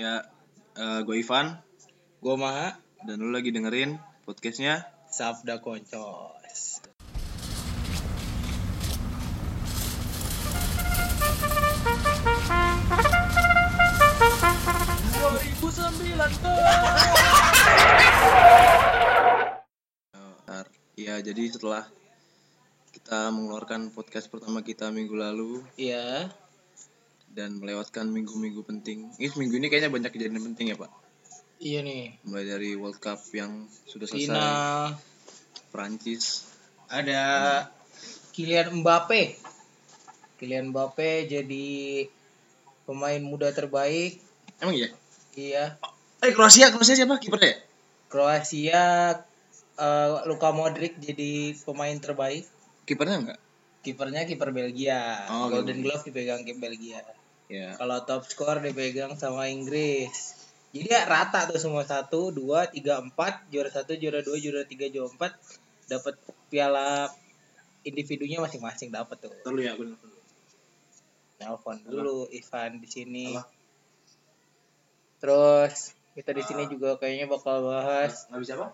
Ya, gue Ivan Gue Maha, dan lu lagi dengerin podcastnya. Sabda Koncos. Bentar. Ya, jadi setelah kita mengeluarkan podcast pertama kita minggu lalu Iya, dan melewatkan minggu-minggu penting. Ini minggu ini kayaknya banyak kejadian penting ya, Pak. iya nih. Mulai dari World Cup yang sudah selesai, Final Prancis. ada Kylian Mbappe. Kylian Mbappe jadi pemain muda terbaik. Emang iya? Iya, Eh, Kroasia, Kroasia siapa kipernya? Kroasia eh, Luka Modric jadi pemain terbaik. Kipernya enggak? Kipernya kiper Belgia. Oh, Golden. Glove dipegang kiper Belgia. Ya. Kalau top skor dipegang sama Inggris. Jadi ya rata tuh semua satu, dua, tiga, empat, juara satu, juara dua, juara tiga, juara empat, dapat piala individunya masing-masing dapat tuh. Terlalu ya, benar. Nelpon dulu Ivan di sini. Apa? Terus kita di sini Ah. juga kayaknya bakal bahas Enggak bisa apa?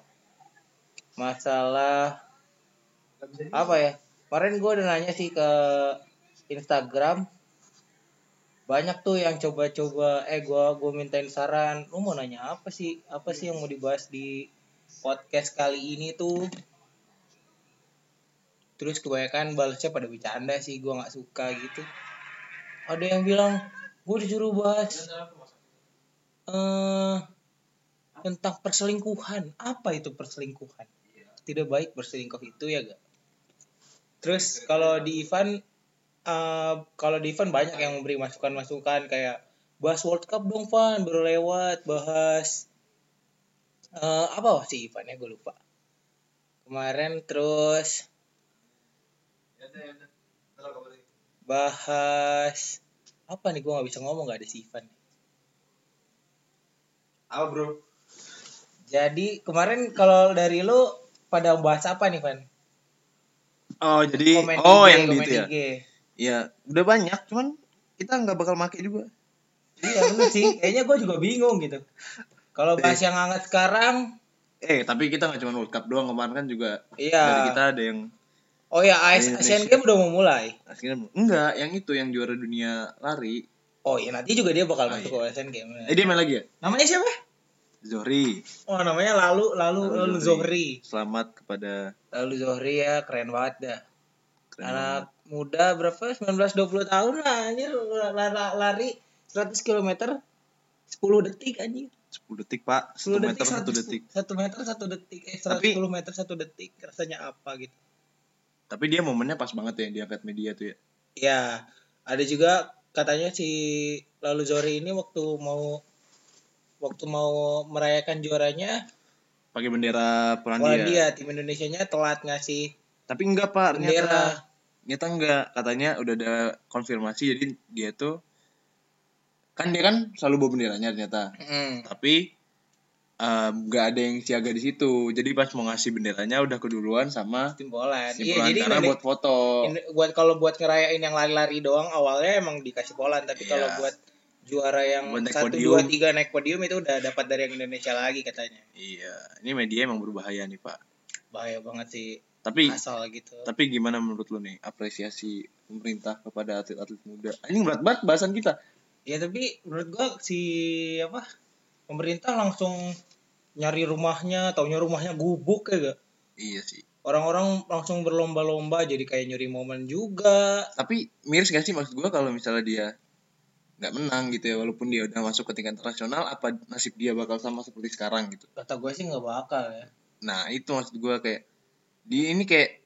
masalah apa ya? Kemarin gue udah nanya sih ke Instagram banyak tuh yang coba-coba eh gua gua mintain saran. Lu mau nanya apa sih? Apa sih yang mau dibahas di podcast kali ini tuh? Terus kebanyakan balasnya pada bercanda sih gua nggak suka gitu. Ada yang bilang gue disuruh bahas eh tentang perselingkuhan. Apa itu perselingkuhan? Tidak baik berselingkuh itu ya gak terus kalau di Ivan eh, kalau di Ivan banyak yang memberi masukan-masukan kayak bahas World Cup dong Van baru lewat bahas eh, apa sih Ivan ya gue lupa kemarin terus bahas apa nih gue nggak bisa ngomong gak ada si Ivan Apa, Bro? jadi kemarin kalau dari lu pada bahas apa nih Van Oh, jadi Komen oh IG, yang komen gitu ya. IG. Iya, udah banyak, cuman kita nggak bakal make juga. iya bener sih kayaknya gue juga bingung gitu kalau bahas yang hangat sekarang Eh, tapi kita nggak cuma World Cup doang kemarin kan juga Iya. dari kita ada yang Oh ya, AS Asian. Games udah mau mulai. enggak, yang itu yang juara dunia lari. Oh iya, nanti juga dia bakal Oh, masuk iya. ke Asian Games. Eh, dia main lagi ya? Namanya siapa? Zohri. Oh, namanya Lalu Lalu Lalu Zohri. Selamat kepada Lalu Zohri ya, keren banget dah. keren Anak muda berapa? 19 20 tahun lah anjir lari, lari 100 km 10 detik anjir. banget. 10 detik, Pak. 1 10 meter detik 1 detik. 1 meter 1 detik. Eh 110 Tapi- meter 1 detik. Rasanya apa gitu. Tapi dia momennya pas banget ya diangkat media tuh ya. Ya, ada juga katanya si Lalu Zohri ini waktu mau waktu mau merayakan juaranya Pakai bendera Polandia. Polandia tim Indonesianya telat ngasih Tapi enggak, Pak. bendera. Ternyata enggak. Katanya udah ada konfirmasi jadi dia tuh kan dia kan selalu bawa benderanya ternyata. Mm. tapi nggak ada yang siaga di situ jadi pas mau ngasih benderanya udah keduluan sama Tim Poland. Iya, jadi karena buat foto Indo- buat kalau buat ngerayain yang lari-lari doang awalnya emang dikasih Poland, tapi Iya. kalau buat juara yang satu dua tiga naik podium itu udah dapat dari yang Indonesia lagi katanya. iya ini media emang berbahaya nih pak Bahaya banget sih tapi asal gitu. tapi gimana menurut lo nih apresiasi pemerintah kepada atlet-atlet muda ini berat banget bahasan kita Ya tapi menurut gua si apa pemerintah langsung nyari rumahnya, taunya rumahnya gubuk ya gak? iya sih Orang-orang langsung berlomba-lomba jadi kayak nyuri momen juga. tapi miris gak sih maksud gua kalau misalnya dia nggak menang gitu ya walaupun dia udah masuk ke tingkat internasional apa nasib dia bakal sama seperti sekarang gitu Kata gue sih nggak bakal ya. Nah itu maksud gue kayak di ini kayak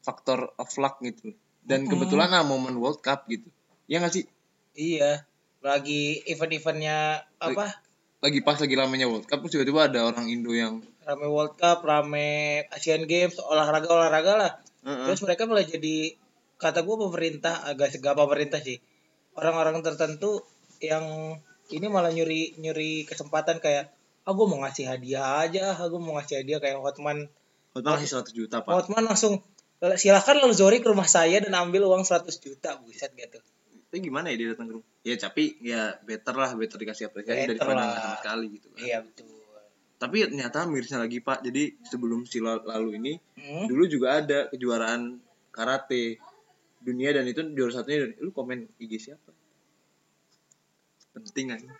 faktor of luck gitu. Dan Mm-mm. kebetulan nah momen World Cup gitu. Ya nggak sih? Iya, lagi event-eventnya apa? Lagi pas lagi lamanya World Cup terus tiba-tiba ada orang Indo yang Rame World Cup, rame Asian Games, olahraga-olahraga lah. Heeh. Terus mereka malah jadi kata gue pemerintah agak segala pemerintah sih. Orang-orang tertentu yang ini malah nyuri nyuri kesempatan kayak ah gue mau ngasih hadiah aja, ah gue mau ngasih hadiah kayak Hotman. Hotman ngasih 100 juta pak. Hotman langsung silakan lalu Zori ke rumah saya dan ambil uang 100 juta buset gitu. Tapi gimana ya dia datang ke rumah? Ya tapi ya better lah better dikasih apresiasi Better daripada nggak sama sekali gitu kan. Iya betul. Tapi ternyata mirisnya lagi pak. Jadi sebelum si la- lalu ini Hmm? dulu juga ada kejuaraan karate. Dunia dan itu juara satunya lu komen IG siapa? Penting aja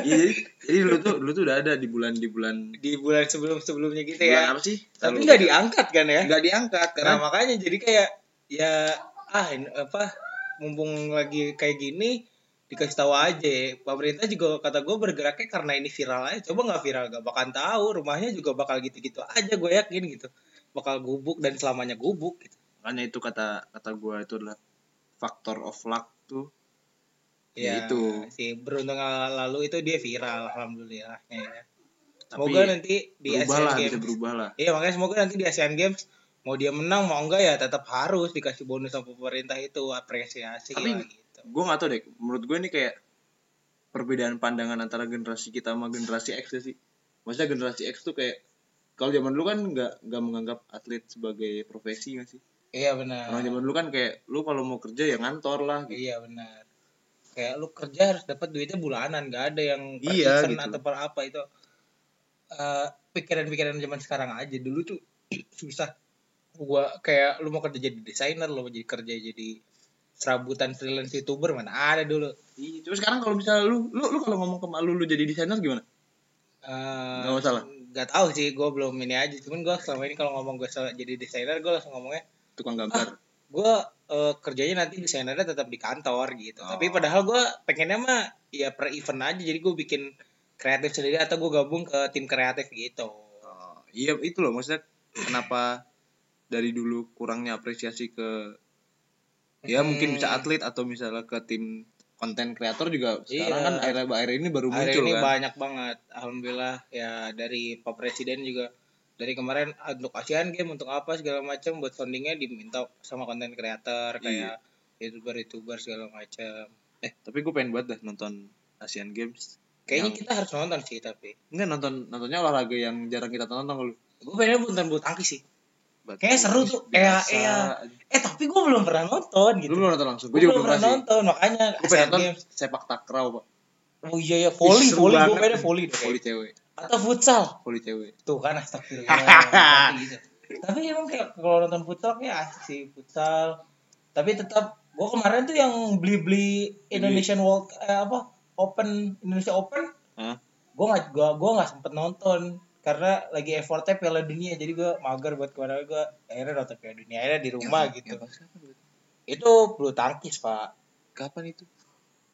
iya jadi, jadi dulu tuh dulu tuh udah ada di bulan di bulan di bulan sebelum sebelumnya gitu bulan ya apa sih? Tapi nggak diangkat kan ya? Nggak diangkat nah karena makanya jadi kayak ya ah ini apa mumpung lagi kayak gini dikasih tahu aja. Pemerintah juga kata gue bergeraknya karena ini viral aja. Coba nggak viral gak bakal tahu. Rumahnya juga bakal gitu-gitu aja gue yakin gitu. Bakal gubuk dan selamanya gubuk gitu. makanya itu kata kata gue itu adalah faktor of luck tuh ya, Ya, itu. si beruntung lalu itu dia viral alhamdulillahnya ya. tapi semoga nanti di berubah Asian lah Games bisa berubah lah Iya makanya semoga nanti di Asian Games mau dia menang mau enggak ya tetap harus dikasih bonus sama pemerintah itu apresiasi Tapi- lah gitu. gue gak tau deh menurut gue ini kayak perbedaan pandangan antara generasi kita sama generasi X ya sih maksudnya generasi X tuh kayak kalau zaman dulu kan nggak nggak menganggap atlet sebagai profesi nggak sih Iya benar. orang zaman dulu kan kayak lu kalau mau kerja ya ngantor lah gitu Iya benar. Kayak lu kerja harus dapat duitnya bulanan, nggak ada yang per Iya, gitu. atau per apa itu. Eh, pikiran-pikiran zaman sekarang aja dulu tuh susah. Gua kayak lu mau kerja jadi desainer, lu mau jadi kerja jadi serabutan freelance youtuber mana ada dulu. Iya, cuma sekarang kalau misalnya lu lu, lu kalau ngomong ke mak lu lu jadi desainer gimana Eh, Nggak masalah? Gak tahu sih, gue belum ini aja. Cuman gue selama ini kalau ngomong gue jadi desainer, gue langsung ngomongnya tukang gambar gue eh, kerjanya nanti desainernya tetap di kantor gitu. Oh. Tapi padahal gue pengennya mah ya per event aja. Jadi gue bikin kreatif sendiri atau gue gabung ke tim kreatif gitu. Oh, iya itu loh maksudnya kenapa dari dulu kurangnya apresiasi ke ya Hmm. mungkin bisa atlet atau misalnya ke tim konten kreator juga sekarang Iya. kan akhir akhir ini baru muncul ini kan banyak banget. Alhamdulillah ya dari Pak Presiden juga dari kemarin ah, untuk Asian Game untuk apa segala macam buat fundingnya diminta sama konten kreator kayak youtuber youtuber segala macam. eh tapi gue pengen banget dah nonton Asian Games Kayaknya Yang- kita harus nonton sih tapi. enggak nonton nontonnya olahraga yang jarang kita tonton kalau Gue pengen nonton bulu tangkis sih. Kayaknya seru tuh. Iya, iya. Eh tapi gue belum pernah nonton gitu. lu belum nonton langsung Gue juga belum pernah nonton makanya gue pengen Asian nonton Games. sepak takraw pak Oh iya ya volley, Ih, volley gue pengen volley deh. kayak. cewek Atau futsal. voli cewek Tuh kan astagfirullah. gitu. Tapi emang kayak kalau nonton futsal kayak asik sih futsal. Tapi tetap gue kemarin tuh yang beli-beli Indonesian World eh, apa Open Indonesia Open Hah? gue nggak gua gua nggak sempet nonton karena lagi effortnya Piala Dunia jadi gue mager buat ke mana gue akhirnya nonton Piala Dunia akhirnya di rumah Yang- gitu berarti? itu bulu tangkis pak kapan itu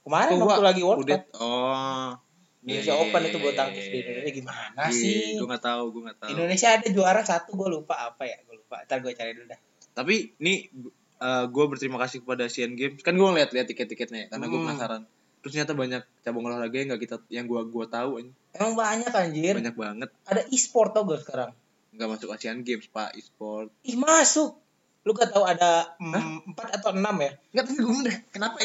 kemarin Oh, waktu gua lagi World Cup oh Indonesia Iya, Open iya, itu bulu iya, tangkis iya, di iya. Indonesia gimana sih? gue nggak tahu gue nggak tahu. Indonesia ada juara satu gue lupa apa ya gue lupa. Ntar gue cari dulu dah. Tapi ini gue berterima kasih kepada Asian Games. Kan gue ngeliat-liat tiket-tiketnya ya, karena gue Hmm. penasaran. Terus ternyata banyak cabang olahraga yang nggak kita yang gue gua tahu emang banyak anjir. Banyak banget. Ada e-sport tau gue sekarang? Nggak masuk Asian Games pak e-sport. Ih masuk. Lu gak tahu ada empat atau enam ya? Nggak tapi gue kenapa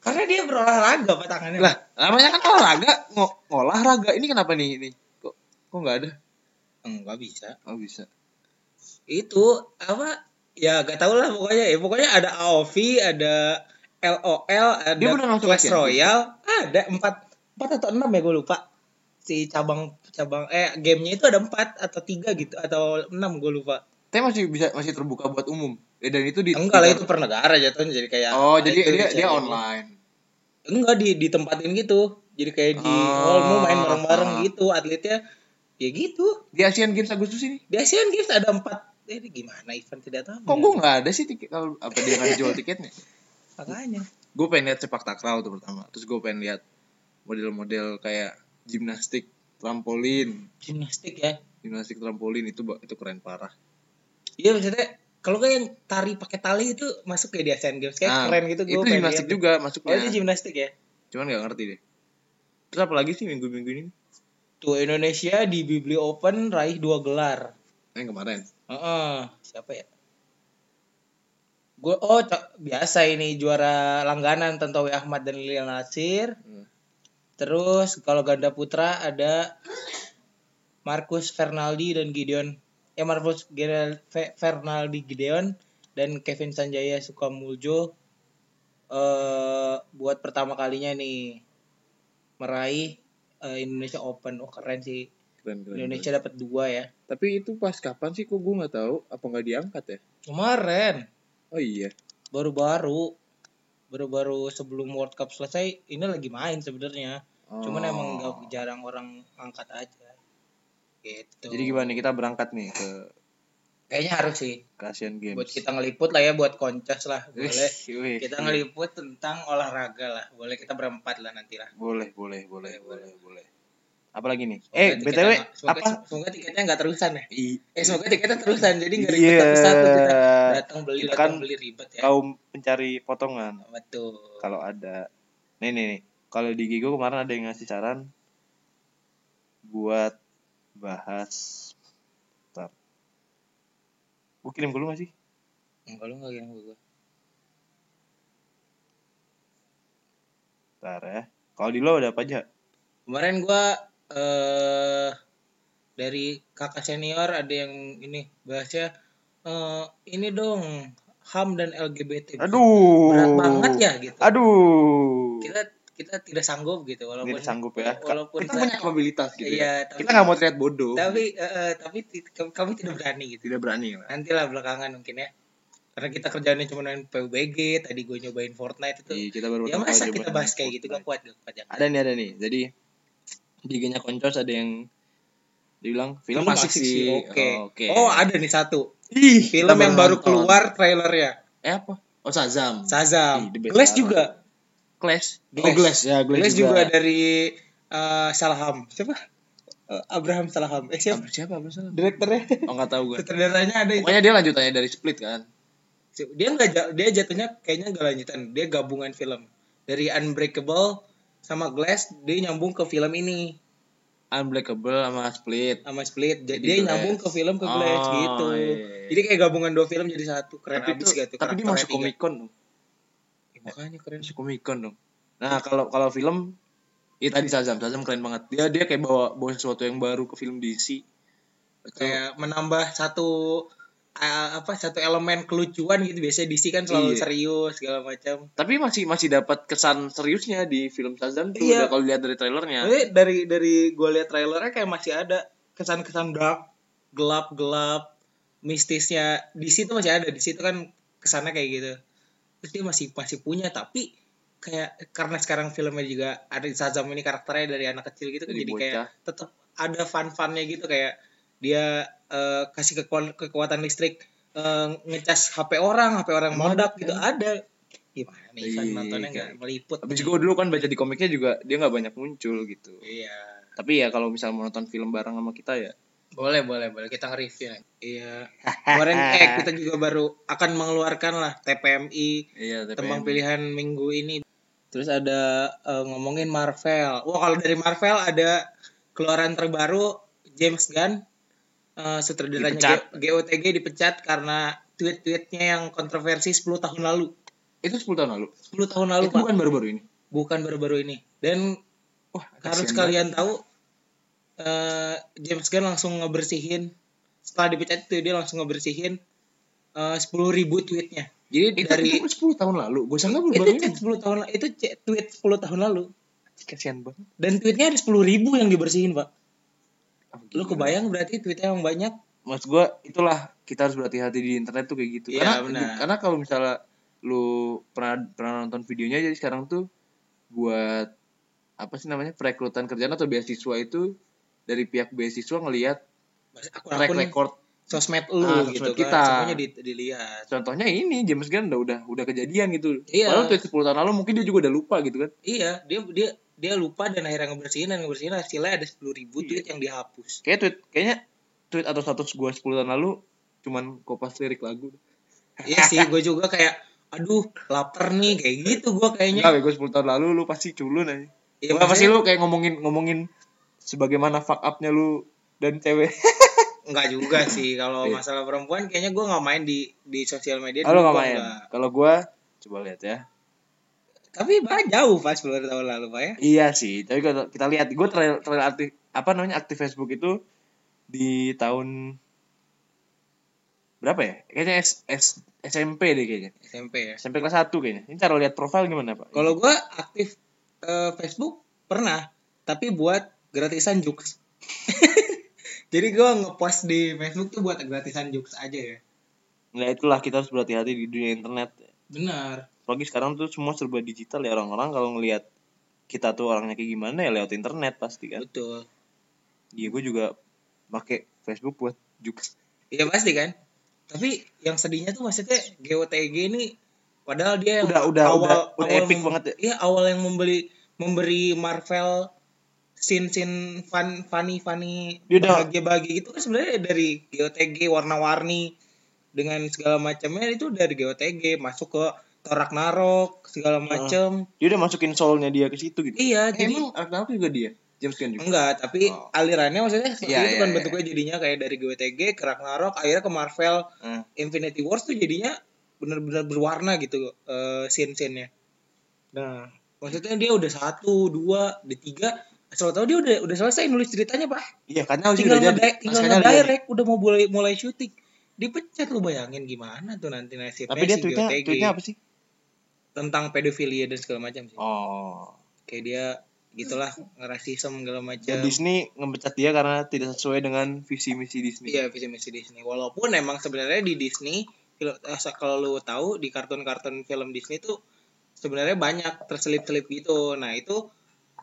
karena dia berolahraga pak tangannya lah namanya kan olahraga Ngo- olahraga ini kenapa nih ini? Kok kok nggak ada? Enggak bisa. Oh bisa. Itu apa ya gak tau lah pokoknya. Ya pokoknya ada AOV ada LOL ada Dia Clash? Royale. Ada empat empat atau enam ya gue lupa. Si cabang cabang eh gamenya itu ada empat atau tiga gitu atau enam gue lupa. Tapi masih bisa masih terbuka buat umum Eh, dan itu di enggak lah di- itu per negara jatuhnya jadi kayak oh jadi dia dia online. Enggak di ditempatin gitu. Jadi kayak di Oh, oh, mau main bareng-bareng gitu atletnya. Ya gitu. Di Asian Games Agustus ini? Di Asian Games ada empat. Eh, ini gimana event tidak tahu kok gue nggak ada sih tiket kalau apa dia nggak jual tiketnya? Makanya. Gue pengen lihat sepak takraw tuh pertama. Terus gue pengen lihat model-model kayak gimnastik trampolin. Gimnastik ya? Gimnastik trampolin itu itu keren parah. Iya maksudnya kalau kayak yang tari pakai tali itu masuk kayak di Asian Games kayak Nah, keren gitu itu gue pengen gimnastik lihat. juga Oh masuknya itu gimnastik ya. cuman nggak ngerti deh terus apa lagi sih minggu-minggu ini Tuh Indonesia di Bibli Open raih dua gelar. yang kemarin Heeh, siapa ya? Gue oh biasa ini juara langganan Tantowi Ahmad dan Lilian Nasir. Hmm. Terus kalau ganda putra ada Marcus Fernaldi dan Gideon. Ya Marcus Gere- Fe- Fernaldi Gideon dan Kevin Sanjaya Sukamuljo eh buat pertama kalinya nih meraih eh, Indonesia Open. Oh keren sih. Keren, keren, Indonesia dapat dua ya. Tapi itu pas kapan sih kok gue nggak tahu apa nggak diangkat ya? Kemarin Oh iya. baru-baru baru-baru sebelum World Cup selesai ini lagi main sebenarnya. Cuman Oh. emang nggak jarang orang angkat aja. Gitu. Jadi gimana nih kita berangkat nih ke Kayaknya harus sih ke Asian Games. buat kita ngeliput lah ya buat koncas lah boleh. Kita ngeliput tentang olahraga lah. Boleh kita berempat lah nanti lah. Boleh, boleh, boleh, boleh, boleh. Apalagi nih? Semoga Eh, BTW semoga, apa? Semoga tiketnya nggak terusan ya. I, Eh semoga tiketnya terusan jadi nggak ribet Iya. satu-satu kita datang beli Kita datang kan beli ribet ya. kaum pencari potongan. Betul. Kalau ada. Nih, nih, nih. Kalau di Gigo kemarin ada yang ngasih saran buat bahas Bentar. Gue kirim ke lu gak sih? Enggak lu nggak gini gue. Bentar ya. Kalau di lo ada apa aja? Kemarin gua eh dari kakak senior ada yang ini bahasnya eh ini dong HAM dan LGBT. Aduh. Berat banget ya gitu. Aduh. Kita kita tidak sanggup gitu walaupun Tidak sanggup ya. Walaupun kita punya kapabilitas gitu. Iya, ya. tapi- Kita nggak mau terlihat bodoh. tapi eh, eh, tapi kami, tidak berani gitu. Tidak berani lah. Nanti lah belakangan mungkin ya. Karena kita kerjanya cuma main PUBG, tadi gue nyobain Fortnite itu. Iya, kita baru Ya masa kita bahas kayak gitu gak kuat gak kuat ya. Ada nih, ada nih. Jadi di IG-nya Koncos ada yang dibilang film, asik, sih. Oke. Oh, Oke. Oh, ada nih satu. Ih, Film yang baru nonton. keluar trailernya. Eh apa? Oh, Shazam. Shazam. Ih, the best Glass juga. Glass. Glass. Oh, Glass. Ya, Glass, Glass juga dari eh, Salaham. Siapa? Eh, Abraham Salaham. Eh siapa? Apa siapa apa salah? Direkturnya. Oh, enggak tahu gue. Sutradaranya ada itu. Pokoknya dia lanjutannya dari Split kan. Dia enggak dia jatuhnya kayaknya enggak lanjutan. Dia gabungan film. Dari Unbreakable sama Glass dia nyambung ke film ini Unbreakable sama Split. sama Split. Jadi Jadi dia nyambung ke film ke Glass Oh, gitu. iya, iya. Jadi kayak gabungan dua film jadi satu. Keren tapi abis itu, gitu. tapi dia masuk. Comic Con Makanya keren. Comic Con dong. Nah, kalau kalau film Iya tadi Shazam, Shazam keren banget. Dia dia kayak bawa bawa sesuatu yang baru ke film DC. kayak menambah satu eh, apa satu elemen kelucuan gitu biasanya DC kan selalu Iya. serius segala macam Tapi masih masih dapat kesan seriusnya di film Shazam tuh Iya. kalau lihat dari trailernya. Tapi dari dari gue lihat trailernya kayak masih ada kesan-kesan dark gelap gelap mistisnya DC itu masih ada di situ kan kesannya kayak gitu terus dia masih masih punya tapi kayak karena sekarang filmnya juga ada Shazam ini karakternya dari anak kecil gitu kan jadi kayak tetap ada fun-funnya gitu kayak dia eh, kasih kekuatan, kekuatan listrik eh, ngecas HP orang, HP orang meledak gitu ada. Gimana nih kan nontonnya nggak meliput. Habis gue dulu kan baca di komiknya juga dia nggak banyak muncul gitu. Iya. Tapi ya kalau misal mau nonton film bareng sama kita ya Boleh, boleh, boleh kita nge-review. nih. Iya. Kemarin eh kita juga baru akan mengeluarkan lah TPMI iya tembang pilihan minggu ini. Terus ada eh, ngomongin Marvel. Wah, kalau dari Marvel ada keluaran terbaru James Gunn eh, sutradaranya Dipecat. G- GOTG dipecat karena tweet-tweetnya yang kontroversi 10 tahun lalu. itu 10 tahun lalu. 10 tahun lalu, itu Pak. bukan baru-baru ini. Bukan baru-baru ini. Dan Wah, harus kasihan kalian tahu eh, James Gunn langsung ngebersihin setelah dipecat itu dia langsung ngebersihin sepuluh ribu tweetnya jadi. Itu, dari itu 10 tahun lalu. Gue sangka itu baru-baru chat. 10 tahun la- itu tweet 10 tahun lalu Kasihan banget. dan tweetnya ada sepuluh ribu yang dibersihin pak Ah, lu kebayang berarti tweetnya yang banyak Maksud gue itulah kita harus berhati-hati di internet tuh kayak gitu. Iya, karena benar. karena kalau misalnya lu pernah pernah nonton videonya jadi sekarang tuh buat apa sih namanya perekrutan kerjaan atau beasiswa itu dari pihak beasiswa ngelihat track record sosmed lu Ah, gitu sosmed kan. kita. semuanya di- dilihat. Contohnya ini James Gunn udah udah udah kejadian gitu. Iya. padahal tweet 10 tahun lalu mungkin dia juga udah lupa gitu kan. Iya dia dia dia lupa dan akhirnya ngebersihin dan ngebersihin. Hasilnya ada sepuluh ribu Iya. tweet yang dihapus. Kayak tweet kayaknya tweet atau status gue 10 tahun lalu cuman kopas lirik lagu. Iya sih gue juga kayak aduh lapar nih kayak gitu gue kayaknya. Enggak gue 10 tahun lalu lu pasti culun aja Iya, Enggak pasti lu kayak ngomongin ngomongin sebagaimana fuck up-nya lu dan cewek. Enggak juga sih. Kalau Iya. masalah perempuan kayaknya gue nggak main di di sosial media. kalau nggak main? kalau gue coba lihat ya. Tapi bah jauh pas 10 tahun lalu pak ya. Iya sih, tapi kalau kita lihat, gue trail trail aktif apa namanya aktif Facebook itu di tahun berapa ya? Kayaknya S, S, SMP deh kayaknya. SMP ya. SMP kelas 1 kayaknya. Ini cara lihat profil gimana pak? Kalau gua aktif eh, Facebook pernah. Tapi buat gratisan jokes. Jadi gua ngepost di Facebook tuh buat gratisan jokes aja ya. Nah itulah kita harus berhati-hati di dunia internet. Benar. Apalagi sekarang tuh semua serba digital ya. Orang-orang kalau ngelihat kita tuh orangnya kayak gimana ya lewat internet pasti kan. Betul. Iya gue juga pakai Facebook buat jokes. Iya pasti kan. Tapi yang sedihnya tuh maksudnya GOTG ini padahal dia yang udah udah udah udah epic mem- banget ya. Iya awal yang membeli memberi Marvel scene fun funny funny Dia udah- bahagia bahagia gitu kan sebenarnya dari GOTG warna-warni dengan segala macamnya itu dari GOTG masuk ke Thor Ragnarok segala macam dia udah masukin soulnya dia ke situ gitu iya Eh, jadi emang Ragnarok juga dia James Gunn juga enggak tapi Oh. alirannya maksudnya seperti Iya, itu iya, kan iya. bentuknya jadinya kayak dari GOTG ke Ragnarok akhirnya ke Marvel Hmm. Infinity Wars tuh jadinya benar-benar berwarna gitu eh scene-scene-nya. Nah, maksudnya dia udah satu, dua, di tiga, asal tahu dia udah udah selesai nulis ceritanya pak. iya karena udah Tinggal jadi ngedi- tinggal udah ngedirect, udah mau mulai mulai syuting. Dipecat lu bayangin gimana tuh nanti nasibnya tapi dia tweetnya tweetnya apa sih tentang pedofilia dan segala macam sih. oh Kayak dia gitulah ngerasisem segala macam. Dan Disney ngebecat dia karena tidak sesuai dengan visi misi Disney Iya visi misi Disney. Walaupun emang sebenarnya di Disney, eh, kalau lu tahu di kartun-kartun film Disney tuh sebenarnya banyak terselip-selip gitu. Nah itu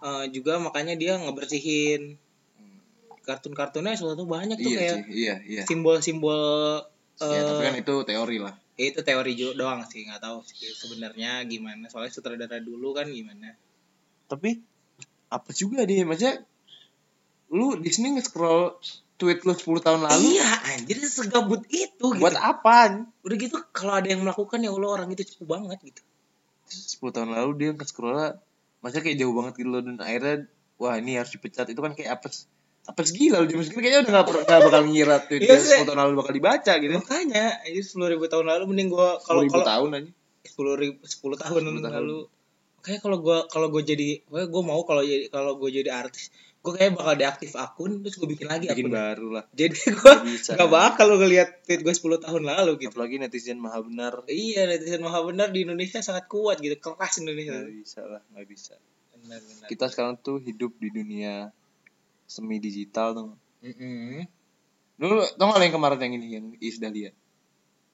eh, juga makanya dia ngebersihin kartun-kartunnya suatu banyak tuh iya kayak iya iya. simbol-simbol ya, eh, tapi kan itu teori lah. ya itu teori juga doang sih nggak tahu sebenarnya gimana. Soalnya sutradara dulu kan gimana. Tapi apa juga dia? Maksudnya lu Disney nge-scroll tweet lu 10 tahun lalu? Iya anjir segabut itu gitu. Buat apa udah gitu kalau ada yang melakukan ya Allah orang itu cukup banget gitu. 10 tahun lalu dia nge-scroll maksudnya kayak jauh banget gitu loh dan akhirnya wah ini harus dipecat. Itu kan kayak apes apes gila James Gunn kayaknya udah gak, nggak bakal ngira tweet Iya dia sih. 10 tahun lalu bakal dibaca gitu. Makanya ini sepuluh ribu tahun lalu mending gua kalau 10 ribu kalau tahun aja. sepuluh ribu sepuluh tahun 10 tahun. lalu kayak kalau gua kalau gua jadi gua mau kalau jadi kalau gua jadi artis gua kayak bakal deaktif akun terus gua bikin lagi bikin akun baru lah. Jadi Nggak bisa. nggak bakal ngeliat tweet gua 10 tahun lalu gitu. Apalagi netizen maha benar. Iya netizen maha benar di Indonesia sangat kuat gitu keras Indonesia. Nggak bisa lah nggak bisa. Benar benar. Kita sekarang tuh hidup di dunia semi digital tuh Mm-mm. lu tau gak yang kemarin yang ini yang Is Dahlia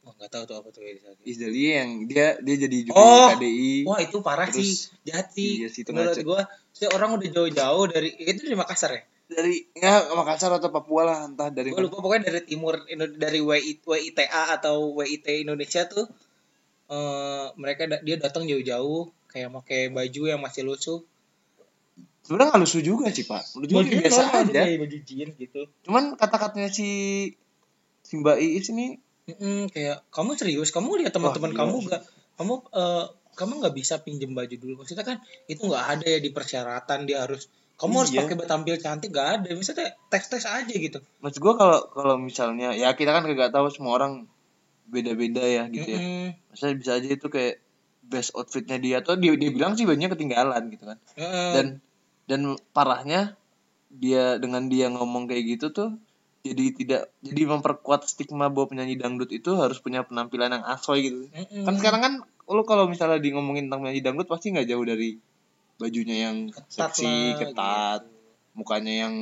Wah, nggak tahu tuh apa tuh Is Dahlia yang dia dia jadi juri Oh. KDI Wah itu parah Terus, sih, jahat sih. iya sih, itu Menurut gua, sih orang udah jauh-jauh dari itu dari Makassar ya. dari ya Makassar atau Papua lah entah dari Gua lupa pokoknya dari timur dari WI, WITA atau WIT Indonesia tuh eh mereka da- dia datang jauh-jauh kayak pakai baju yang masih lusuh. sebenarnya nggak lusuh juga sih pak gue Bajunya biasa aja baju jeans gitu. cuman kata-katanya si si Mbak Iis ini Mm-mm, kayak kamu serius, kamu lihat teman-teman Wah, kamu gak kamu eh, kamu nggak bisa pinjem baju dulu. Maksudnya kan itu nggak ada ya di persyaratan dia harus kamu harus Iya. pakai tampil cantik gak ada. Misalnya tes-tes aja gitu. maksud gue kalau kalau misalnya ya kita kan kagak tahu semua orang beda-beda ya gitu ya Mm-mm. maksudnya bisa aja itu kayak best outfitnya dia atau dia dia bilang sih bajunya ketinggalan gitu kan Heeh. dan dan parahnya dia dengan dia ngomong kayak gitu tuh jadi tidak jadi memperkuat stigma bahwa penyanyi dangdut itu harus punya penampilan yang asoy gitu Mm-mm. kan sekarang kan lu kalau misalnya di ngomongin tentang penyanyi dangdut pasti nggak jauh dari bajunya yang Ketat seksi lah, ketat gitu. mukanya yang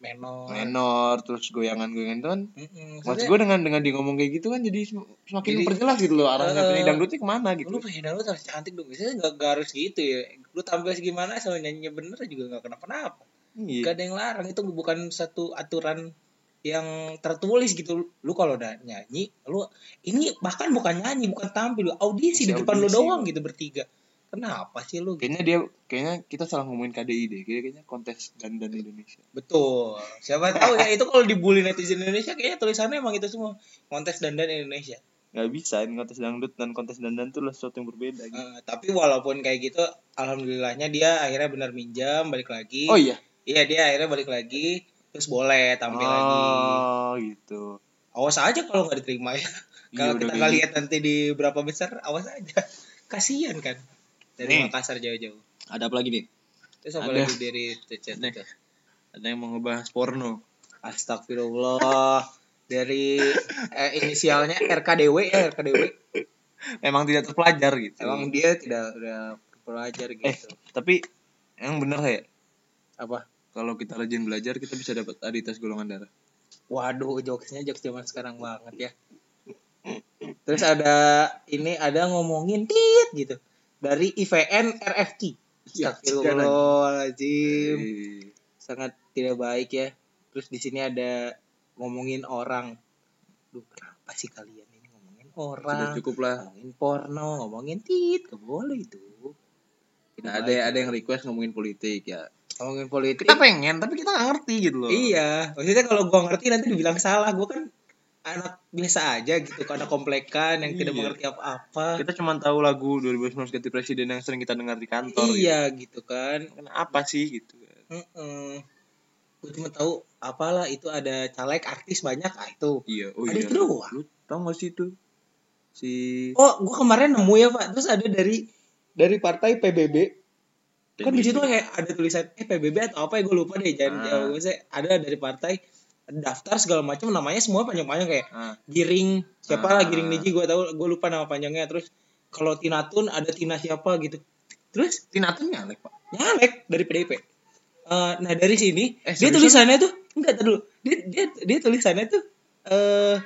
menor. menor terus goyangan-goyangan itu kan maksud Maksudnya, gue dengan dengan dia ngomong kayak gitu kan jadi sem- semakin Jadi, memperjelas gitu loh arahnya eh, penyanyi dangdutnya ke mana gitu lu pengen lu harus cantik dong. Biasanya gak, gak harus gitu ya. Lu tampil segimana asal nyanyinya bener juga gak kenapa-napa. iya Gak ada yang larang. Itu bukan satu aturan yang tertulis gitu. Lu kalau udah nyanyi, lu ini bahkan bukan nyanyi, bukan tampil, lu audisi di Masih depan lu audisi. doang gitu bertiga. Kenapa sih lu? kayaknya dia kayaknya kita salah ngomongin KDI deh kayaknya kontes dandan Indonesia Betul. Siapa tahu ya itu kalau dibully netizen Indonesia kayaknya tulisannya emang itu semua kontes dandan Indonesia. nggak bisa ini kontes dangdut dan kontes dandan tuh lah sesuatu yang berbeda gitu. Eh, tapi walaupun kayak gitu, alhamdulillahnya dia akhirnya benar minjam, balik lagi. oh iya Iya dia akhirnya balik lagi, terus boleh tampil lagi. oh gitu Awas aja kalau nggak diterima ya. Kalau Iya, udah kita nggak lihat nanti di berapa besar, awas aja. Kasian kan dari Nih. Makassar jauh-jauh. ada apa lagi nih Terus apa Ada. lagi dari Nih. itu? ada yang mau ngebahas porno Astagfirullah. dari eh, inisialnya RKDW ya RKDW Emang tidak terpelajar gitu. emang dia tidak udah pelajar gitu eh, tapi yang bener ya apa kalau kita rajin belajar kita bisa dapat aditas golongan darah. waduh jokesnya jokes zaman sekarang banget ya. Terus ada ini ada ngomongin tit gitu. Dari IVN RFQ Ya, Astagfirullahaladzim. Eh, sangat tidak baik ya. Terus di sini ada ngomongin orang. Duh, kenapa sih kalian ini ngomongin Sudah orang cukup lah. ngomongin porno ngomongin tit. Gak boleh itu. Tidak Nah, ada ada yang request ngomongin politik ya. Ngomongin politik Kita pengen tapi kita nggak ngerti gitu loh. iya maksudnya kalau gua ngerti nanti dibilang salah gua kan anak biasa aja gitu anak komplekan yang tidak Iya. mengerti apa-apa Kita cuma tahu lagu 2019 ganti presiden yang sering kita dengar di kantor. iya gitu kan Gitu. Kenapa sih gitu? Heeh. Gue cuma tahu apalah itu ada caleg artis banyak ah itu. Iya, oh ada iya. itu doang. Lu tau gak sih itu? Si Oh, gua kemarin nemu ya, Pak. Terus ada dari dari partai PBB. Kan di situ kayak ada tulisan eh PBB atau apa ya gue lupa deh. Jangan Ah. jauh saya ada dari partai daftar segala macam namanya semua panjang-panjang kayak ah, Giring siapa Ah. lah Giring Niji gue tahu gue lupa nama panjangnya terus kalau Tinatun ada Tina siapa gitu terus Tina tuh nyalek, Pak. nyalek dari PDIP Eh, nah dari sini Eh, dia tulisannya tuh enggak dulu dia dia dia tulisannya tuh eh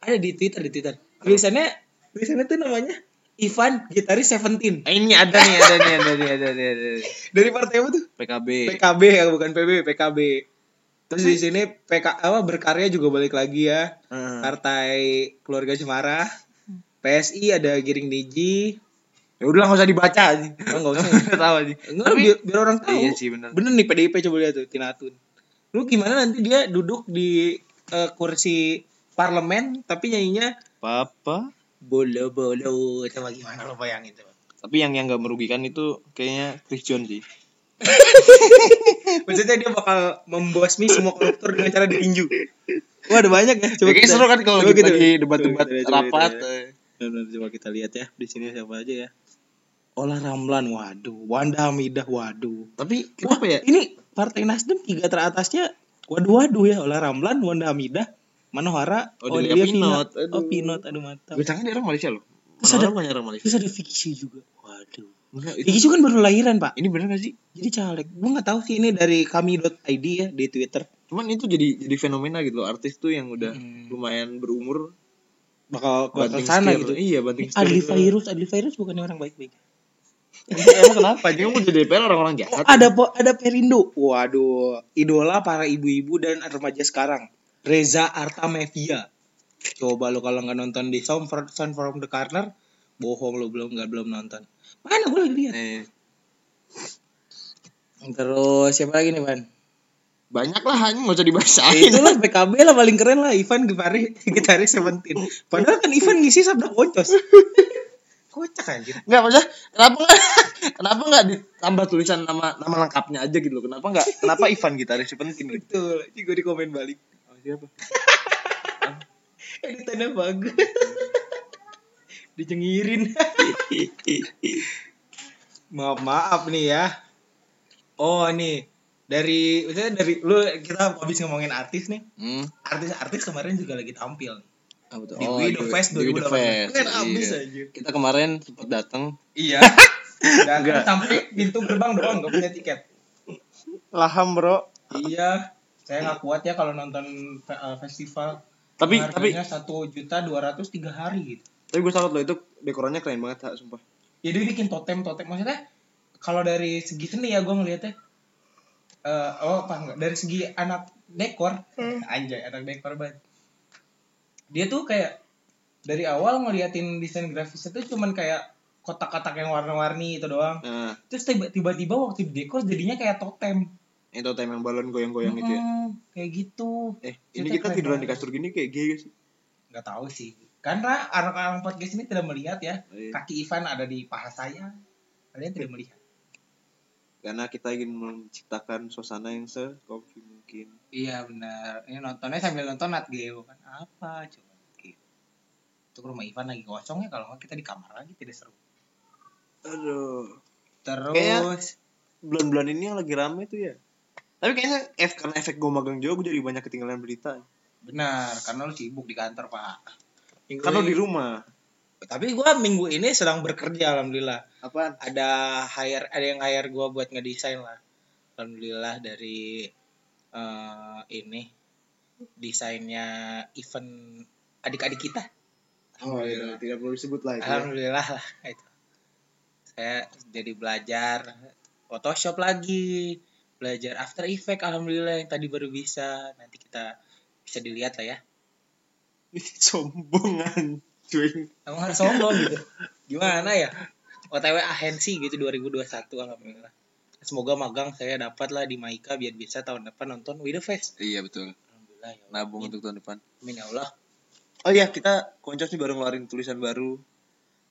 ada di Twitter di Twitter tulisannya tulisannya tuh namanya Ivan gitaris Seventeen Eh, ini ada nih, ada nih, ada nih, ada nih, ada nih. dari partai apa tuh PKB. PKB ya bukan PB PKB terus di sini PK apa berkarya juga balik lagi ya Ah. partai keluarga Cemara PSI ada Giring Niji Ya udah nggak usah dibaca aja. oh, enggak usah Udah tahu aja. Enggak, Tapi biar, biar orang tahu. Iya sih, bener. Bener nih PDIP coba lihat tuh Tinatun. Lu gimana nanti dia duduk di eh, kursi parlemen tapi nyanyinya Papa. Bolo bolo coba gimana lo bayangin coba. Tapi yang yang nggak merugikan itu kayaknya Chris John sih. Maksudnya dia bakal membasmi semua koruptor dengan cara ditinju. Wah ada banyak ya. Ya, kayaknya seru kan kalau coba kita kita- lagi debat-debat coba kita- coba rapat. kita- eh. Coba kita lihat ya di sini siapa aja ya. Olah Ramlan, waduh. Wanda Hamidah, waduh. Tapi kenapa ya? Ini Partai Nasdem tiga teratasnya waduh waduh ya Olah Ramlan, Wanda Hamidah, Manohara, Oh, Delia Pinot. Oh, Aduh. Pinot, aduh mantap. Gue dia orang Malaysia loh. Terus ada- banyak orang Malaysia. Terus ada Shu juga. Waduh. Enggak, itu, Shu kan baru lahiran, Pak. ini bener gak sih? Jadi caleg. Gue nggak tahu sih ini dari kami.id ya di Twitter. Cuman itu jadi jadi fenomena gitu loh. Artis tuh yang udah Hmm. lumayan berumur Bakal ke sana setir. gitu. Iya, banting Eh, Adli setir. Virus, Adli Virus bukannya orang baik-baik. Emang kenapa? Dia mau jadi DPR orang-orang Oh, jahat. ada po- ada Perindo. Waduh, idola para ibu-ibu dan remaja sekarang. Reza Artamevia. Coba lo kalau nggak nonton di Sound from, Sound from the Corner, bohong lo belum nggak belum nonton. Mana gue lagi lihat. Eh, Terus siapa lagi nih, Ban? banyak lah hanya nggak usah dibacain. Itulah PKB lah paling keren lah Ivan gitaris gitaris Seventeen. Padahal kan Ivan ngisi sabda koncos. Kocak anjir. Enggak maksudnya kenapa enggak kenapa enggak ditambah tulisan nama nama lengkapnya aja gitu loh. Kenapa enggak kenapa Ivan gitaris penting gitu. Betul. Ini gue di komen balik. Oh, siapa? Editannya bagus. Dicengirin. maaf maaf nih ya. Oh nih dari maksudnya dari lu kita habis ngomongin artis nih. Hmm. Artis-artis kemarin juga lagi tampil. Apa tuh? Di We The Fest di We The 2018. Fest. Keren abis Iya. anjir. Kita kemarin sempat datang. Iya. Dan sampai pintu gerbang doang gak punya tiket. Laham, Bro. Iya. Saya nggak kuat ya kalau nonton uh, festival. Tapi tapi harganya satu juta dua ratus tiga hari gitu. tapi gue salut loh itu dekorannya keren banget, Kak, sumpah. Ya dia bikin totem totem maksudnya kalau dari segi seni ya gue ngeliatnya eh oh apa enggak dari segi anak dekor anjay anak dekor banget dia tuh kayak dari awal ngeliatin desain grafisnya tuh cuman kayak kotak-kotak yang warna-warni itu doang Nah, terus tiba- tiba-tiba waktu di dekor jadinya kayak totem itu time yang balon goyang-goyang itu ya. Mm-mm, kayak gitu Eh, Itu ini kita tiduran di kasur gini kayak gay gak sih? nggak tahu sih karena anak-anak podcast ini tidak melihat ya Iya. kaki Ivan ada di paha saya kalian tidak melihat Karena kita ingin menciptakan suasana yang se-comfy mungkin. iya benar ini nontonnya sambil nonton Nat Geo kan apa coba gitu untuk rumah Ivan lagi kosong ya kalau nggak kita di kamar lagi tidak seru Aduh. terus Kayak- Bulan-bulan ini yang lagi rame tuh ya. Tapi kayaknya F karena efek gue magang jauh gue jadi banyak ketinggalan berita. benar karena lu sibuk di kantor pak Minggu ini- di rumah. tapi gua minggu ini sedang bekerja alhamdulillah Apaan? ada hire ada yang hire gua buat ngedesain lah alhamdulillah dari eh, ini desainnya event adik-adik kita Oh iya, tidak perlu disebut lah itu. ya. alhamdulillah lah itu saya jadi belajar Photoshop lagi belajar After Effect alhamdulillah yang tadi baru bisa nanti kita bisa dilihat lah ya Sombongan, cuy. emang harus sombong gitu gimana ya OTW ahensi gitu 2021 alhamdulillah semoga magang saya dapat lah di Maika biar bisa tahun depan nonton With the Fest Iya betul. alhamdulillah ya Allah. Nabung untuk tahun depan. amin ya Allah Oh iya, kita koncos nih baru ngeluarin tulisan baru.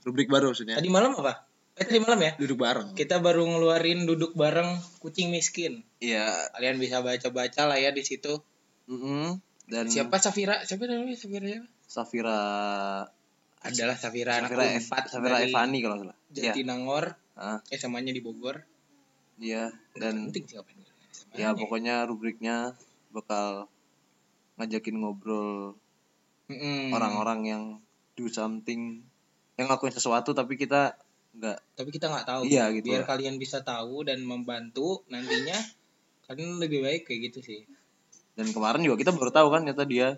Rubrik baru maksudnya. tadi malam apa eh tadi malam ya Duduk bareng. kita baru ngeluarin duduk bareng kucing miskin Iya. kalian bisa baca-baca lah ya di situ Mm-mm. Dan siapa Safira siapa namanya Safira siapa Safira adalah Safira, Safira, anak empat Safira Evani kalau salah. Iya. Jatinangor Ah, eh samanya di Bogor iya. Dan penting sih ngapain ya pokoknya rubriknya bakal ngajakin ngobrol orang-orang yang do something yang ngelakuin sesuatu tapi kita nggak. Tapi kita nggak tahu. Iya, gitu biar lah. kalian bisa tahu dan membantu nantinya kalian lebih baik kayak gitu sih. Dan kemarin juga kita baru tahu kan ternyata dia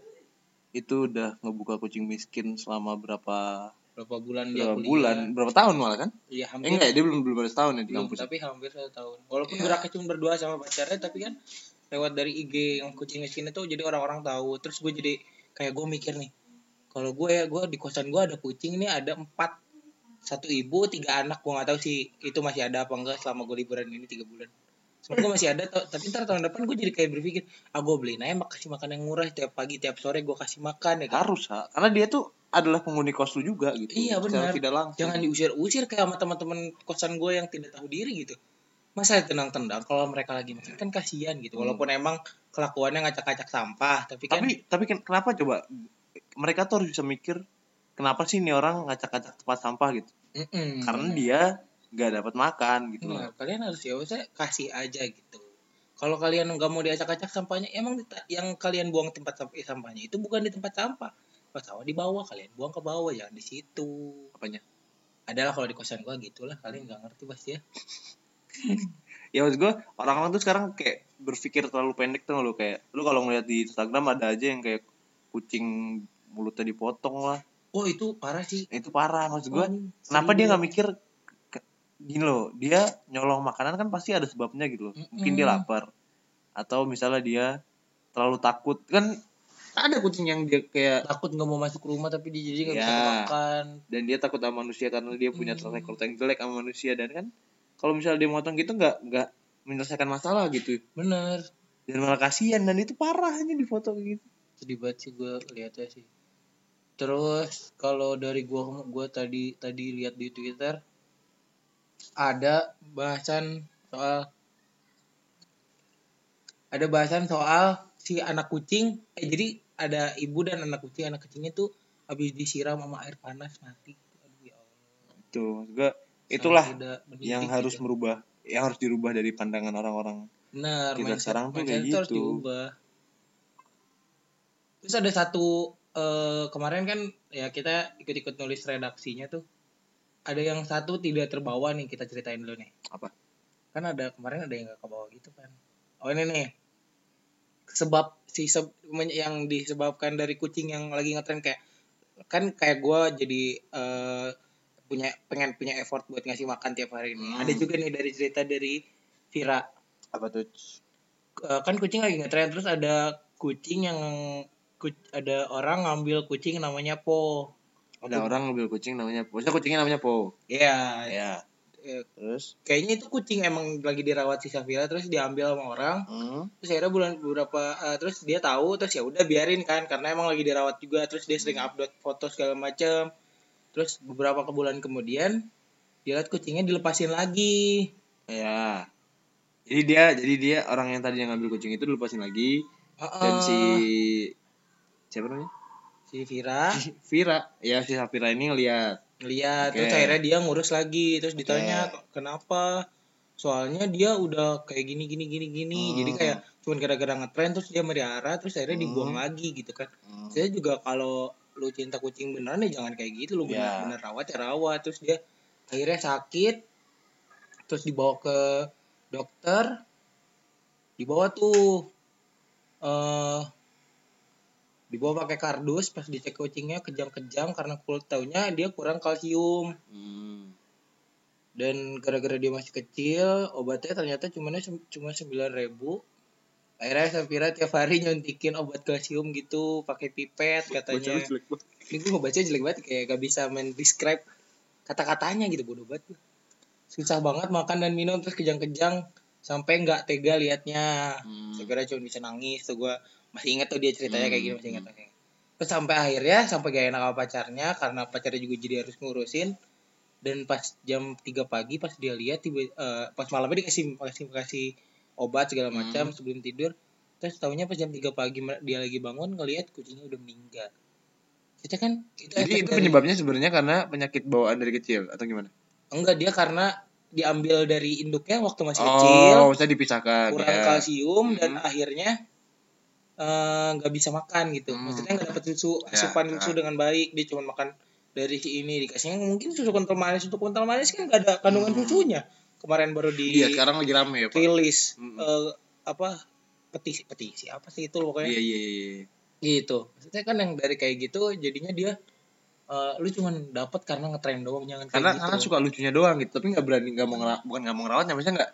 itu udah ngebuka kucing miskin selama berapa berapa bulan dia berapa kuliah. bulan? Berapa tahun malah kan? Iya eh hampir enggak ya, dia belum belum ada setahun ya di kampus tapi hampir satu tahun. Walaupun Iya. geraknya cuma berdua sama pacarnya tapi kan lewat dari IG yang kucing miskin itu jadi orang-orang tahu. Terus gue jadi kayak gue mikir nih kalau gue ya gue di kosan gue ada kucing nih ada empat satu ibu tiga anak gue nggak tahu sih itu masih ada apa enggak selama gue liburan ini tiga bulan. Semoga masih ada ta- tapi ntar tahun depan gue jadi kayak berpikir ah gue beliin aja kasih makan yang murah tiap pagi tiap sore gue kasih makan ya kan? Harus ha karena dia tuh adalah penghuni kos lu juga gitu Iya, benar. tidak langsung. Jangan diusir-usir kayak sama teman-teman kosan gue yang tidak tahu diri gitu. Masa tenang-tendang kalau mereka lagi makan kan kasihan gitu Hmm. walaupun emang kelakuannya ngacak-ngacak sampah tapi kan tapi tapi ken- kenapa coba? Mereka tuh harus bisa mikir kenapa sih ini orang ngacak-ngacak tempat sampah gitu? Mm-mm. karena dia nggak dapat makan gitu loh. Benar, kalian harus ya usah kasih aja gitu. Kalau kalian nggak mau diacak-acak sampahnya emang yang kalian buang tempat eh, sampahnya itu bukan di tempat sampah. Pas sawah di bawah kalian buang ke bawah jangan di situ. Apanya? Adalah kalau di kosan gua gitulah kalian nggak ngerti pasti ya. Ya maksud gue orang-orang tuh sekarang kayak berpikir terlalu pendek tuh lo kayak lu kalau ngeliat di Instagram ada aja yang kayak kucing mulutnya dipotong lah oh itu parah sih. Itu parah maksud gue Oh, kenapa dia nggak mikir gini loh dia nyolong makanan kan pasti ada sebabnya gitu loh. Mungkin dia lapar atau misalnya dia terlalu takut. Kan ada kucing yang dia kayak takut nggak mau masuk rumah tapi dia jadi nggak bisa Ya. makan. Dan dia takut sama manusia karena dia punya track record yang jelek sama manusia. Dan kan kalau misalnya dia motong gitu nggak nggak menyelesaikan masalah gitu. Bener. Dan malah kasihan dan itu parah aja di foto gitu. Sedih banget sih gue lihatnya sih terus kalau dari gua gua tadi tadi lihat di twitter ada bahasan soal ada bahasan soal si anak kucing eh jadi ada ibu dan anak kucing anak kucingnya tuh habis disiram sama air panas mati aduh ya Allah itu gua itulah yang harus gitu. merubah yang harus dirubah dari pandangan orang-orang Benar, Kita mindset, sekarang tuh kayak harus gitu. diubah. Terus ada satu eh, kemarin kan ya kita ikut-ikut nulis redaksinya tuh. Ada yang satu tidak terbawa nih kita ceritain dulu nih. Apa? Kan ada kemarin ada yang gak kebawa gitu kan. Oh ini nih. Sebab si seb- yang disebabkan dari kucing yang lagi ngetren kayak kan kayak gua jadi eh, punya pengen punya effort buat ngasih makan tiap hari ini. Hmm. Ada juga nih dari cerita dari Vira apa tuh kan kucing lagi ngetren terus ada kucing yang ada orang ngambil kucing namanya Po. ada orang ngambil kucing namanya Po Maksudnya kucingnya namanya Po Iya, ya eh, terus kayaknya itu kucing emang lagi dirawat si Safira terus diambil sama orang. hmm, Terus akhirnya bulan beberapa eh, terus dia tahu terus ya udah biarin kan karena emang lagi dirawat juga terus dia sering upload foto segala macam. Terus beberapa ke bulan kemudian dia lihat kucingnya dilepasin lagi. ya jadi dia jadi dia orang yang tadi yang ngambil kucing itu dilepasin lagi dan Heeh. si siapa namanya? Si Vira. Vira. Ya si Safira ini ngeliat. Lihat terus Oke. akhirnya dia ngurus lagi. Terus ditanya kenapa? Soalnya dia udah kayak gini gini gini gini. Hmm. jadi kayak cuman gara-gara ngetren terus dia melihara terus akhirnya Hmm. dibuang lagi gitu kan. Hmm. saya juga kalau lu cinta kucing beneran ya jangan kayak gitu. Lu Ya. bener-bener rawat ya rawat. Terus dia akhirnya sakit. Terus dibawa ke dokter. Dibawa tuh eh dibawa pakai kardus pas dicek kucingnya kejang-kejang karena kulit taunya dia kurang kalsium. Hmm. dan gara-gara dia masih kecil obatnya ternyata cuma cuma sembilan ribu. Akhirnya Safira tiap hari nyuntikin obat kalsium gitu pakai pipet Baca katanya jelek ini gue ngebaca jelek banget kayak gak bisa main describe kata-katanya gitu bodoh banget. Susah banget makan dan minum terus kejang-kejang sampai nggak tega liatnya. Hmm. kira cuma bisa nangis tuh gue masih inget tuh dia ceritanya kayak gini Hmm. masih inget gitu. terus sampai akhirnya sampai gak enak sama pacarnya karena pacarnya juga jadi harus ngurusin dan pas jam 3 pagi pas dia lihat tiba eh, pas malamnya dikasih kasih kasih obat segala Hmm. macam sebelum tidur terus tahunya pas jam 3 pagi dia lagi bangun ngelihat kucingnya udah meninggal kita kan itu Jadi itu dari- penyebabnya sebenarnya karena penyakit bawaan dari kecil atau gimana? enggak dia karena diambil dari induknya waktu masih kecil Oh, bisa dipisahkan. kurang ya. kalsium dan Hmm. akhirnya eh, nggak bisa makan gitu Hmm. maksudnya nggak dapet susu Ya, asupan ya. susu dengan baik dia cuma makan dari si ini dikasihnya mungkin susu kental manis untuk kental manis kan nggak ada kandungan Hmm. susunya kemarin baru di Iya, sekarang lagi rame ya, Pak. rilis Hmm. eh, apa petisi petisi apa sih itu pokoknya Iya, iya, iya. gitu maksudnya kan yang dari kayak gitu jadinya dia eh, lu cuman dapat karena ngetren doang jangan Karena gitu karena suka lucunya doang gitu, tapi nggak berani nggak mau ngerawat, bukan nggak mau ngerawatnya, maksudnya nggak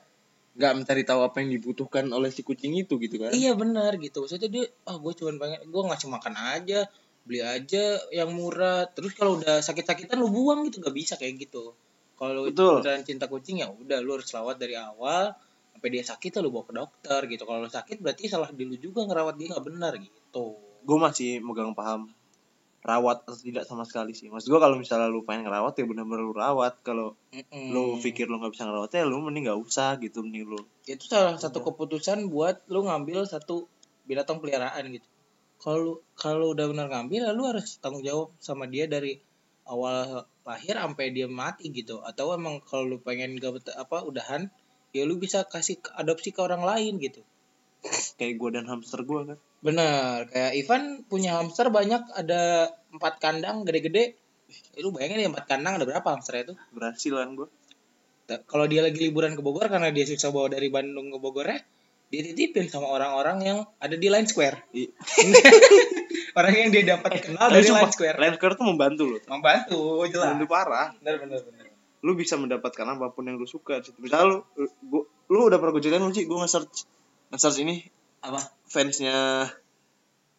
nggak mencari tahu apa yang dibutuhkan oleh si kucing itu gitu kan. Iya benar gitu. Maksudnya dia, ah gue cuma pengen, gue ngasih makan aja, beli aja yang murah. Terus kalau udah sakit-sakitan lu buang gitu, gak bisa kayak gitu. Kalau beneran cinta kucing ya udah lu harus rawat dari awal sampai dia sakit ya lu bawa ke dokter gitu. Kalau lu sakit berarti salah di lu juga ngerawat dia nggak benar gitu. Gue masih megang paham rawat atau tidak sama sekali sih. Maksud gue kalau misalnya lu pengen ngerawat ya benar-benar lu rawat. Kalau Mm-mm. lu pikir lu nggak bisa ngerawat ya lu mending nggak usah gitu, mending lu. itu salah satu keputusan buat lu ngambil satu binatang peliharaan gitu. Kalau kalau udah benar ngambil, ya lu harus tanggung jawab sama dia dari awal lahir sampai dia mati gitu. Atau emang kalau lu pengen gak apa udahan, ya lu bisa kasih adopsi ke orang lain gitu. Kayak gue dan hamster gue kan. Bener, kayak Ivan punya hamster banyak, ada empat kandang gede-gede. Eh, lu bayangin ya empat kandang ada berapa hamsternya itu? Berhasil kan gue. Kalau dia lagi liburan ke Bogor karena dia susah bawa dari Bandung ke Bogornya, dia titipin sama orang-orang yang ada di Line Square. Orang yang dia dapat kenal dari Line Square. Line Square tuh membantu loh. Membantu, jelas. Membantu parah. Bener bener bener. Lu bisa mendapatkan apa pun yang lu suka. Misalnya lu, lu, lu udah pernah gue ceritain lu sih, gue nge-search nge-search ini Apa? fansnya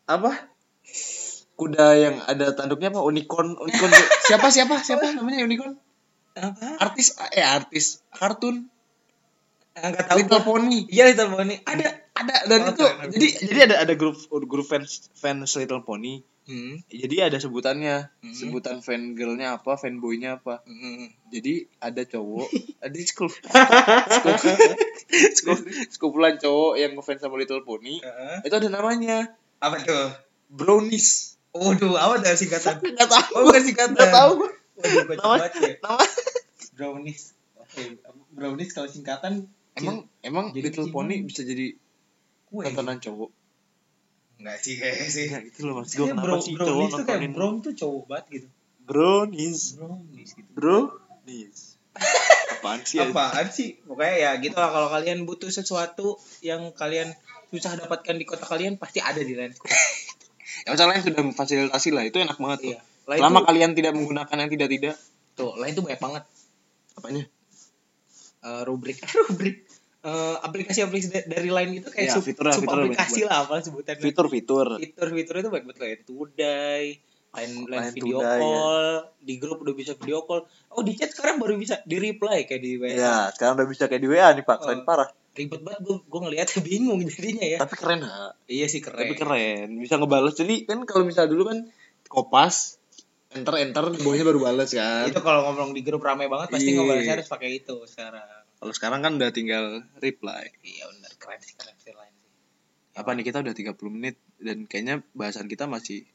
apa kuda yang ada tanduknya apa unicorn unicorn siapa siapa siapa namanya unicorn Apa? artis eh artis kartun Enggak tahu. Little. Pony Iya Little Pony. Ada. ada dan Oh, itu keren, keren. jadi jadi ada ada grup grup fans fans Little Pony Hmm. jadi ada sebutannya Hmm. sebutan fan girlnya apa fanboynya apa Hmm. jadi ada cowok ada skup skup skumpulan cowok yang ngefans sama Little Pony Heeh. itu ada namanya Apa tuh? brownies Waduh, apa dari singkatan? nggak tahu Oh, bukan singkatan. nggak tahu Waduh, nama ya. nama Brownies. Oke, brownies kalau singkatan emang emang Jadi Little. Pony bisa jadi kue. tontonan cowok Enggak sih kayaknya sih. ya gitu loh mas gue kenapa bro, sih brownies cowok tuh kayak brown tuh cowok banget gitu. brownies Brownies gitu. brownies apaan sih? Apaan sih? Pokoknya ya gitu lah kalau kalian butuh sesuatu yang kalian susah dapatkan di kota kalian pasti ada di Square. ya masalahnya sudah memfasilitasi lah itu enak banget tuh Iya. Selama tuh, kalian tidak menggunakan yang tidak tidak tuh, Line tuh banyak banget apanya Eh, rubrik rubrik Eh, aplikasi-aplikasi da- dari Line itu kayak Iya, sub, fitur sub fitur aplikasi banyak lah apa sebutannya. fitur-fitur Fitur-fitur itu baik betul Line Today, Line, Line Line video Today, ya. call, di grup udah bisa video call. Oh di chat sekarang baru bisa di reply kayak di WA. ya sekarang udah bisa kayak di WA nih pak keren Oh. parah Ribet banget gue gue ngeliatnya bingung jadinya ya. tapi keren ha Iya sih keren. tapi keren bisa ngebales jadi kan kalau misal dulu kan kopas enter enter bawahnya baru balas kan Itu kalau ngomong di grup rame banget pasti Iya. ngebalasnya harus pakai itu sekarang. Kalau sekarang kan udah tinggal reply. Iya benar keren sih keren sih Line sih. apa nih kita udah 30 menit dan kayaknya bahasan kita masih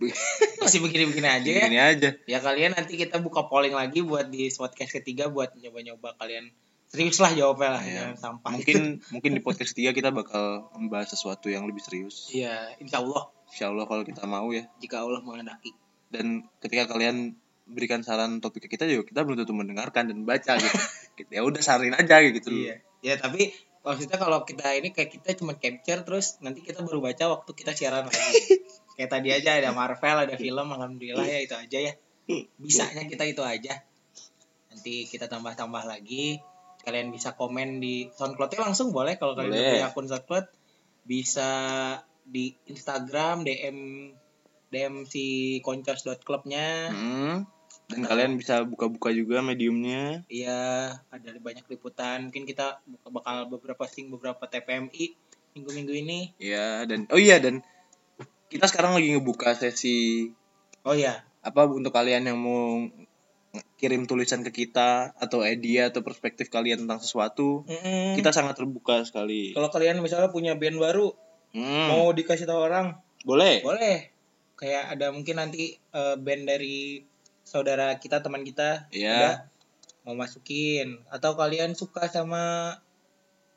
Masih begini-begini aja ya. begini aja. Ya kalian nanti kita buka polling lagi buat di podcast ketiga buat nyoba-nyoba kalian serius lah jawabnya lah jangan sampah mungkin mungkin di podcast tiga kita bakal membahas sesuatu yang lebih serius. Iya insya Allah. Insya Allah kalau kita mau ya. Jika Allah menghendaki. Dan ketika kalian berikan saran topik ke kita juga kita belum tentu mendengarkan dan baca gitu. Gitu, ya udah sarin aja gitu. Loh. iya. Ya tapi maksudnya kalau kita ini kayak kita cuma capture terus nanti kita baru baca waktu kita siaran lagi. Kayak tadi aja ada Marvel ada film alhamdulillah ya itu aja ya. Bisanya kita itu aja. Nanti kita tambah-tambah lagi. Kalian bisa komen di SoundCloud langsung boleh. Kalau kalian punya akun SoundCloud bisa di Instagram DM DM si koncos.clubnya Hmm. Dan kalian bisa buka-buka juga mediumnya Iya, ada banyak liputan. Mungkin kita bakal beberapa posting beberapa TPMI minggu-minggu ini. ya dan oh iya dan kita sekarang lagi ngebuka sesi Oh iya, apa untuk kalian yang mau kirim tulisan ke kita atau idea atau perspektif kalian tentang sesuatu Mm-mm. kita sangat terbuka sekali kalau kalian misalnya punya band baru Hmm, mau dikasih tahu orang, boleh boleh. Kayak ada mungkin nanti eh, band dari saudara kita, teman kita, Iya. ada mau masukin atau kalian suka sama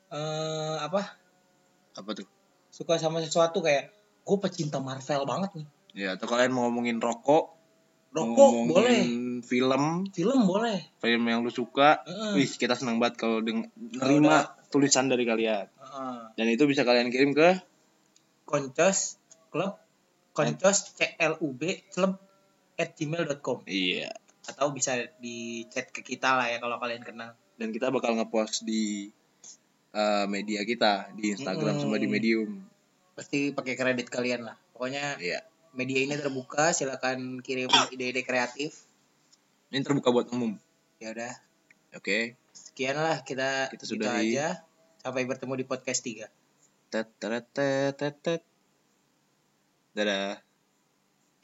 eh apa? apa tuh Suka sama sesuatu kayak gue pecinta Marvel banget nih. ya atau kalian mau ngomongin rokok Rokok ngomongin boleh, film film boleh. film yang lu suka Heeh. wih kita senang banget kalau nerima tulisan dari kalian Heeh. dan itu bisa kalian kirim ke koncos club koncos club at gmail.com iya. Atau bisa di chat ke kita lah ya kalau kalian kenal. Dan kita bakal ngepost di eh, media kita di Instagram sama di Hmm. Medium. Pasti pakai kredit kalian lah. Pokoknya iya. media ini terbuka silakan kirim ide-ide kreatif. Ini terbuka buat umum? Ya udah. Oke. Sekian lah kita Kita gitu sudahi. aja. Sampai bertemu di podcast 3 tet tet tet tet tet. dadah